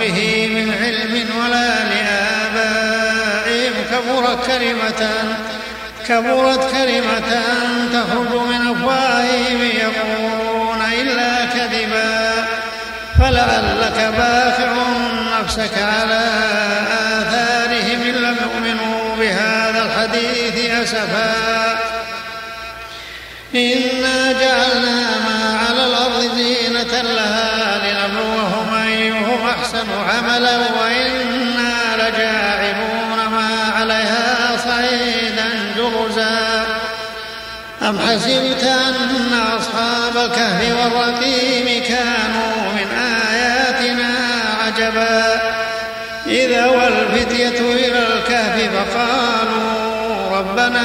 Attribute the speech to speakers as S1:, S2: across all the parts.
S1: به من علم ولا لآبائهم. كبرت كلمة كبرت كلمة تخرج من أفواههم يقولون إلا كذبا. فلعلك باخع نفسك على آثارهم إن لم يؤمنوا بهذا الحديث أسفا. إنا جعلنا ما على الأرض زينة لها أحسن عملا وإنا لجاعلون ما عليها صعيدا جرزا أم حسبت أن أصحاب الكهف والرقيم كانوا من آياتنا عجبا؟ إذا والفتية إلى الكهف فقالوا ربنا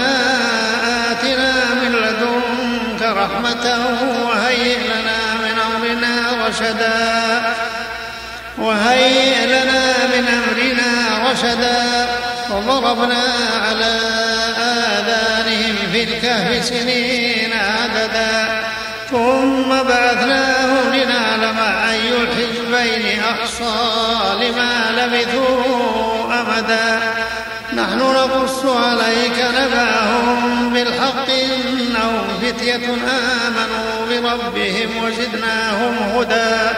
S1: آتنا من لدنك رحمة وهيئ لنا من أمرنا رشدا. وهيئ لنا من أمرنا رشدا وضربنا على آذانهم في الكهف سنين عددا. ثم بعثناهم لنعلم أي الحزبين أحصى لما لبثوا أمدا. نحن نقص عليك نبأهم بالحق إنهم فتية آمنوا بربهم وزدناهم هدى.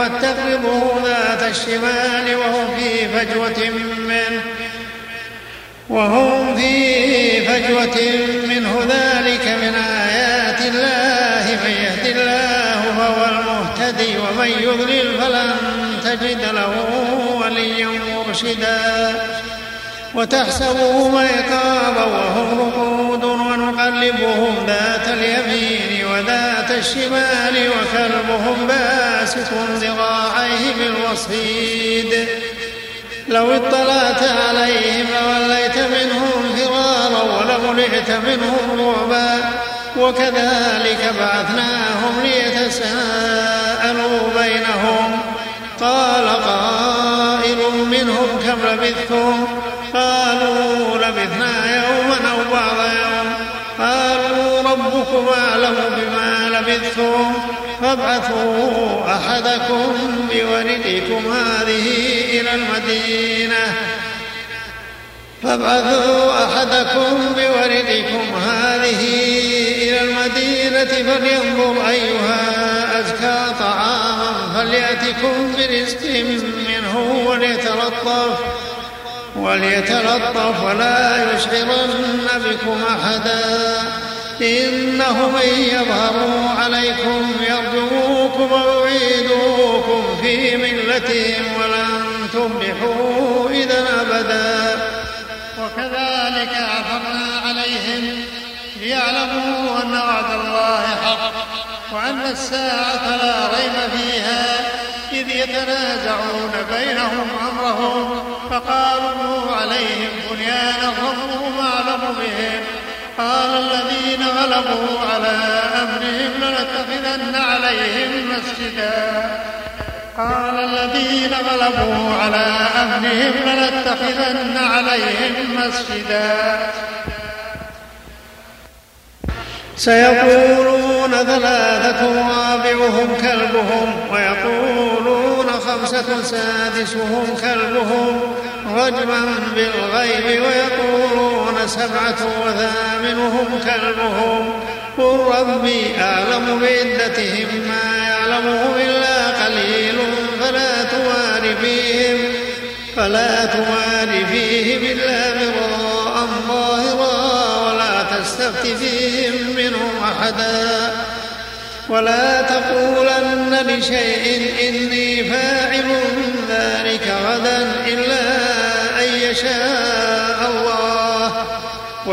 S1: غربت تقرضه ذات الشمال وهم في فجوة منه وهم في فجوة منه. ذلك من آيات الله. من يهد الله فهو المهتدي ومن يضلل فلن تجد له وليا مرشدا. وتحسبهم ايقاظا وهم رقود ونقلبهم ذات اليمين. وذات الشمال وكلبهم باسط ذراعيه بالوصيد. لو اطلعت عليهم لوليت منهم فرارا ولملئت منهم رعبا. وكذلك بعثناهم ليتساءلوا بينهم. قال قائل منهم كم لبثتم؟ قالوا لبثنا يوما أو بعض يوم قالوا ربكم أعلم بما لبثتم فابعثوا أحدكم بولدكم هذه إلى المدينة. فابعثوا أحدكم بولدكم هذه إلى المدينة فلينظر أيها أزكى طعاما فليأتكم برزق منه وليتلطف وليتلطف ولا يشعرن بكم أحدا. إنهم إن يظهروا عليكم يرجموكم ويعيدوكم في ملتهم ولن تفلحوا إذا أبدا. وكذلك عثرنا عليهم ليعلموا أن وعد الله حق وأن الساعة لا ريب فيها إذ يتنازعون بينهم أمرهم فقالوا عليهم بنيانا ربهم أعلم بهم. قال الذين غلبوا على أمرهم لنتخذن عليهم مسجدا. قال الذين غلبوا على أمرهم لنتخذن عليهم مسجدا. سيقولون ثلاثة رابعهم كلبهم ويقولون خمسة سادسهم كلبهم. رجما بالغيب ويقولون سبعة وثامنهم كلبهم. قل ربي أعلم بعدتهم ما يعلمه إلا قليل فلا توار فيهم. فلا توار فيهم إلا مراء ظاهرا ولا تستفت فيهم منهم أحدا. ولا تقولن لشيء إني فاعل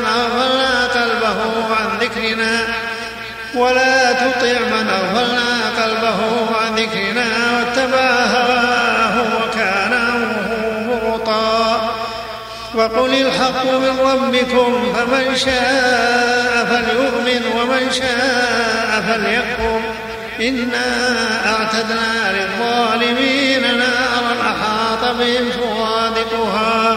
S1: من أغفلنا قلبه عن ذكرنا ولا تطع من أغفلنا قلبه عن ذكرنا واتبع هواه وكان أمره فرطا وقل الحق من ربكم فمن شاء فليؤمن ومن شاء فليكفر. إنا أعتدنا للظالمين نارا أحاط بهم سرادقها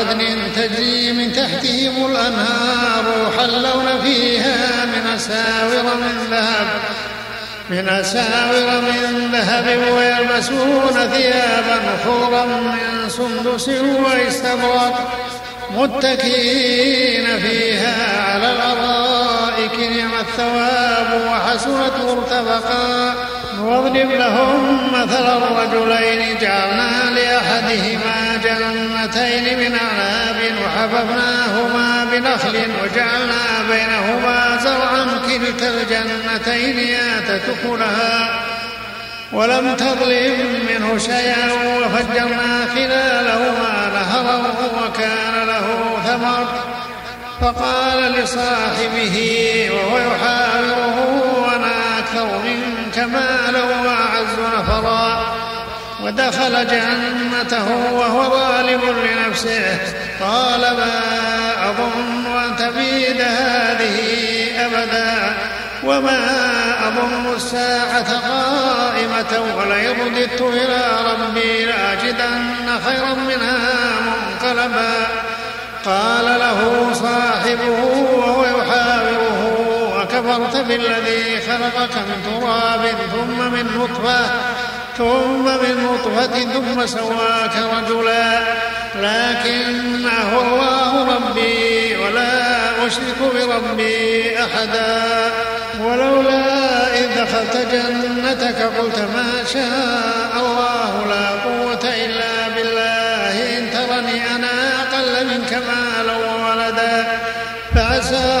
S1: عدن تجري من تحتهم الأنهار يحلون فيها من أساور من ذهب من أساور من ذهب ويلبسون ثيابا خضرا من سندس واستبرق متكئين فيها على الأرائك نعم الثواب وحسنت مرتفقا. واضرب لهم مثل الرجلين جعلنا لأحدهما جنتين من أعناب وحففناهما بنخل وجعلنا بينهما زرعا كلتا الجنتين آتت أكلها. ولم تظلم منه شيئا وفجرنا خلالهما نهرا وكان له ثمر. فقال لصاحبه وهو يحاوره وأنا أكثر منك مالا واعز نفرا ودخل جنته وهو ظالم لنفسه. قال ما أظن أن تبيد هذه أبدا. وما أظن الساعة قائمة ولئن رددت إلى ربي لأجدن خيرا منها منقلبا. قال له صاحبه وهو يحاوره. وكفرت بالذي خلقك من تراب ثم من نطفة ثم من نطفة ثم سواك رجلا. لكنه الله ربي ولا أشرك بربي أحدا. ولولا إذ دخلت جنتك قلت ما شاء الله لا قوة إلا بالله إن ترني أنا أقل منك مالا وولدا. فعسى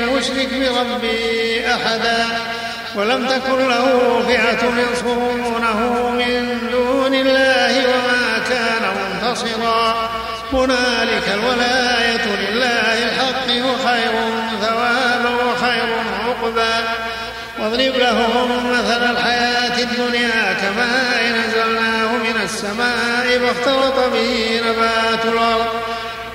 S1: لم أشرك بربي أحدا ولم تكن له فئة ينصرونه من دون الله وما كان منتصرا. هنالك الولاية لله الحق وخير ثوابا وخير عقبا. واضرب لهم مثل الحياة الدنيا كماء نزلناه من السماء فاختلط به نبات الأرض.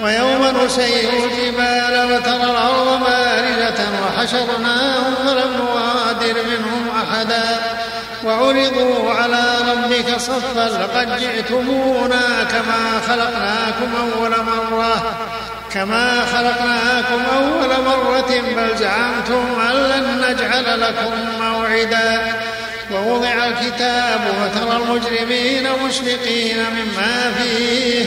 S1: ويوم نسير الجبال وترى الأرض باردة وحشرناهم فلم نغادر منهم أحدا. وعرضوا على ربك صفا لقد جئتمونا كما خلقناكم أول مرة. كما خلقناكم أول مرة بل زعمتم أن لن نجعل لكم موعدا. ووضع الكتاب وترى المجرمين مشفقين مما فيه.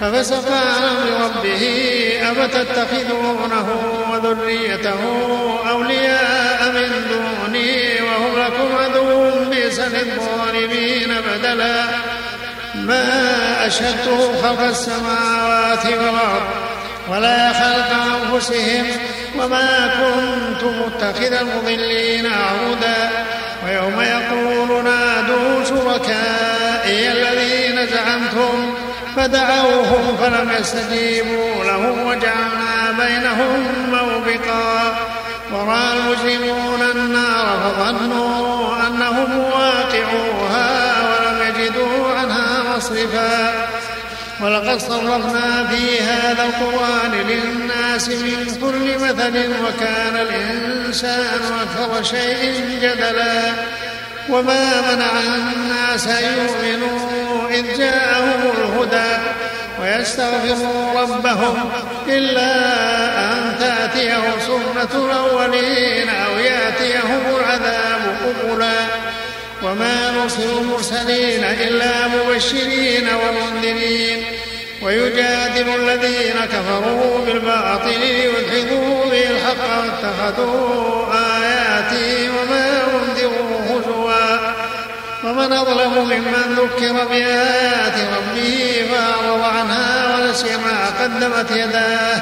S1: ففسق عن أمر ربه افتتخذونه وذريته أولياء من دوني وهم لكم عدو بئس للظالمين بدلا. ما اشهدته خلق السماوات والأرض ولا خلق أنفسهم وما كنت متخذ المضلين عودا ويوم يقول نادوا شركائي الذين زعمتم فدعوهم فلم يستجيبوا لهم وجعلنا بينهم موبقا. ورأى المجرمون النار فظنوا أنهم واقعوها ولم يجدوا عنها مصرفا. ولقد صرفنا في هذا القرآن للناس من كل مثل وكان الإنسان أكثر شيء جدلا. وما منع الناس أن يؤمنوا إذ جاءهم الهدى ويستغفروا ربهم إلا أن تأتيهم سنة الأولين أو يأتيهم العذاب قبلا وما نرسل المرسلين إلا مبشرين ومنذرين. ويجادل الذين كفروا بالباطل ليدحضوا به الحق واتخذوا آياتي وما أنذروا ومن أظلم ممن ذكر بآيات ربه فأعرض عنها ونسي ما قدمت يداه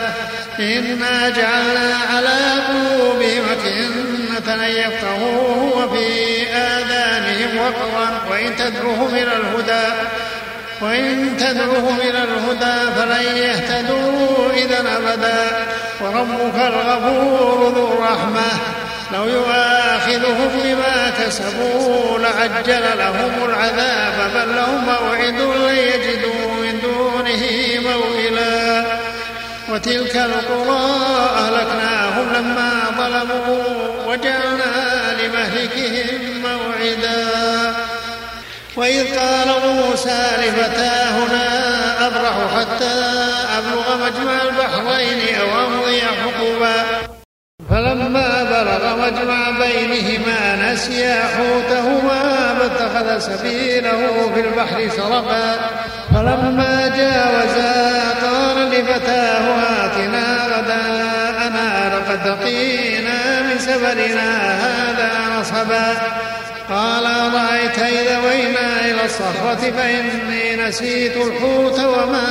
S1: إنا جعلنا على قلوبهم أكنة أن يفقهوه وفي آذانهم وقرا. وإن تدعوهم إلى الهدى وإن تدعوهم إلى الهدى فلن يهتدوا إذا أبدا. وربك الغفور ذو الرحمة لو يؤاخذهم بما كسبوا لعجل لهم العذاب بل لهم موعد لن يجدوا من دونه موئلا. وتلك القرى أهلكناهم لما ظلموا وجعلنا لمهلكهم موعدا. وإذ قال موسى لفتاه لا أبرح حتى أبلغ مجمع البحرين أو أمضي حقبا. فلما بلغ مجمع بينهما نسيا حوتهما فاتخذ سبيله في البحر سربا فلما جاوزا قال لفتاه آتنا غداءنا لقد لقينا من سفرنا هذا نصبا. قال أرأيت إذا وينا إلى الصخرة فإني نسيت الحوت وما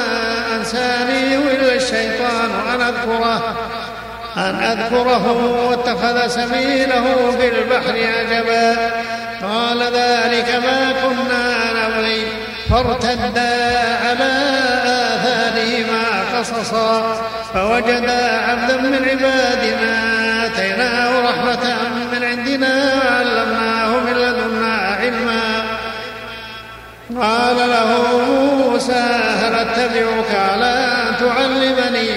S1: أنسانيه إلا الشيطان أن أذكره. أن أذكره واتخذ سبيله في البحر عجبا. قال ذلك ما كنا نبغي فارتدا على آثارهما قصصا. فوجدا عبدا من عبادنا آتيناه رحمة من عندنا وعلمناه من لدنا علما. قال له موسى هل أتبعك على أن تعلمني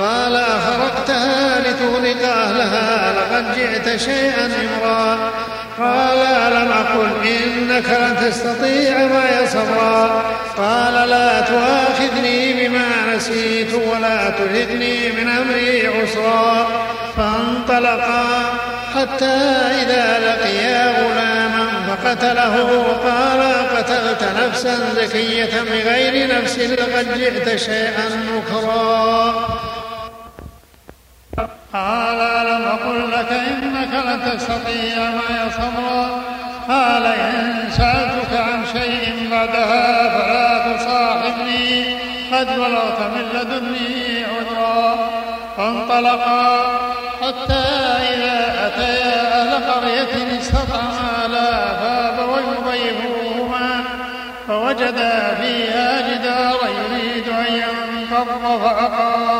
S1: قال أخرقتها لتغرق أهلها لقد جئت شيئا إمرا قال ألم أقل إنك لن تستطيع معي صبرا. قال لا تؤاخذني بما نسيت ولا ترهقني من أمري عسرا. فانطلقا حتى إذا لقيا غلاما فقتله قال قتلت نفسا زكية بغير نفس لقد جئت شيئا نكرا قال ألم أقل لك إنك لن تستطيع معي صبرا. قال إن سألتك عن شيء بعدها فلا تصاحبني. قد بلغت من لدني عذرا. فانطلقا حتى إذا أتيا أهل قرية استطعما لا فأبوا يضيفوهما فوجدا فيها جدارا يريد أن ينقض فأقامه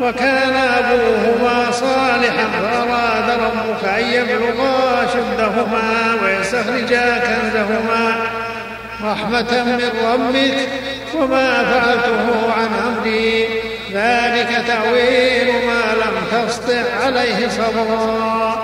S1: وكان أبوهما صالحا فأراد ربك أن يبلغا أشدهما ويستخرجا كنزهما. رحمة من ربك وما فعلته عن أمري. ذلك تأويل ما لم تسطع عليه صبرا.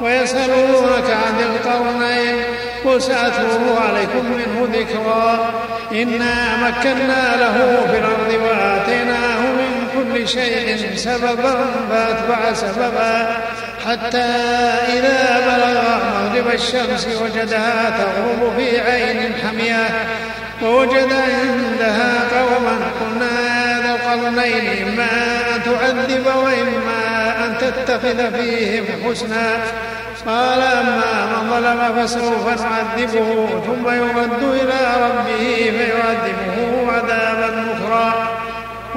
S1: ويسألونك عن القرنين قل سأتلو عليكم منه ذكرا. إنا مكنا له في الأرض وآتيناه من كل شيء سببا فأتبع سببا. حتى إذا بلغ مغرب الشمس وجدها تغرب في عين حمية ووجد عندها قوما قلنا ذا القرنين إما أن تعذب وإما أن تتخذ فيهم حسنا. قال أما من ظلم فسوف نعذبه ثم يرد إلى ربه فيعذبه عذابا نكرا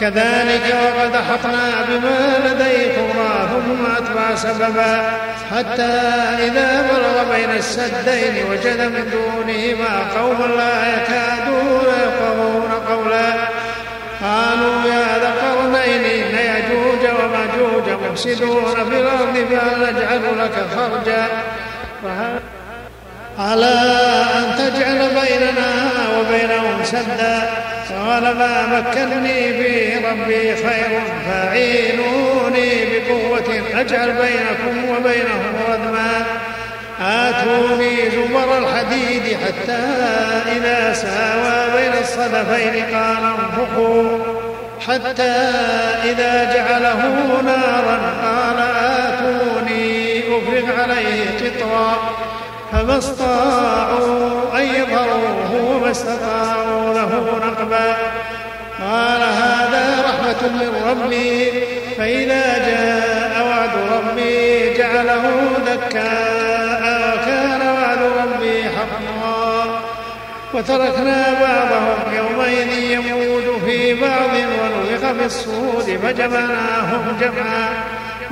S1: كذلك وقد أحطنا بما لديه خبرا ثم أتبع سببا. حتى إذا بلغ بين السدين وجد من دونهما قوما لا يكادون يفقهون قولا. قالوا يا ذا القرنين إن يأجوج ومأجوج مفسدون في الأرض فهل نجعل لك خرجا؟ على أن تجعل بيننا وبينهم سدا؟ قال ما مكنني فيه ربي خير فاعينوني بقوة أجعل بينكم وبينهم ردما آتوني زبر الحديد حتى إذا ساوى بين الصدفين قال انفخوا حتى إذا جعله نارا قال آتوني أفرغ عليه قطرا فما استطاعوا أن يظهروه وما استطاعوا له نقبا قال هذا رحمة من ربي. فإذا جاء وعد ربي جعله دكاء وكان وعد ربي حقا. وتركنا بعضهم يومئذ يموج في بعض ونفخ في الصور فجمعناهم جمعا.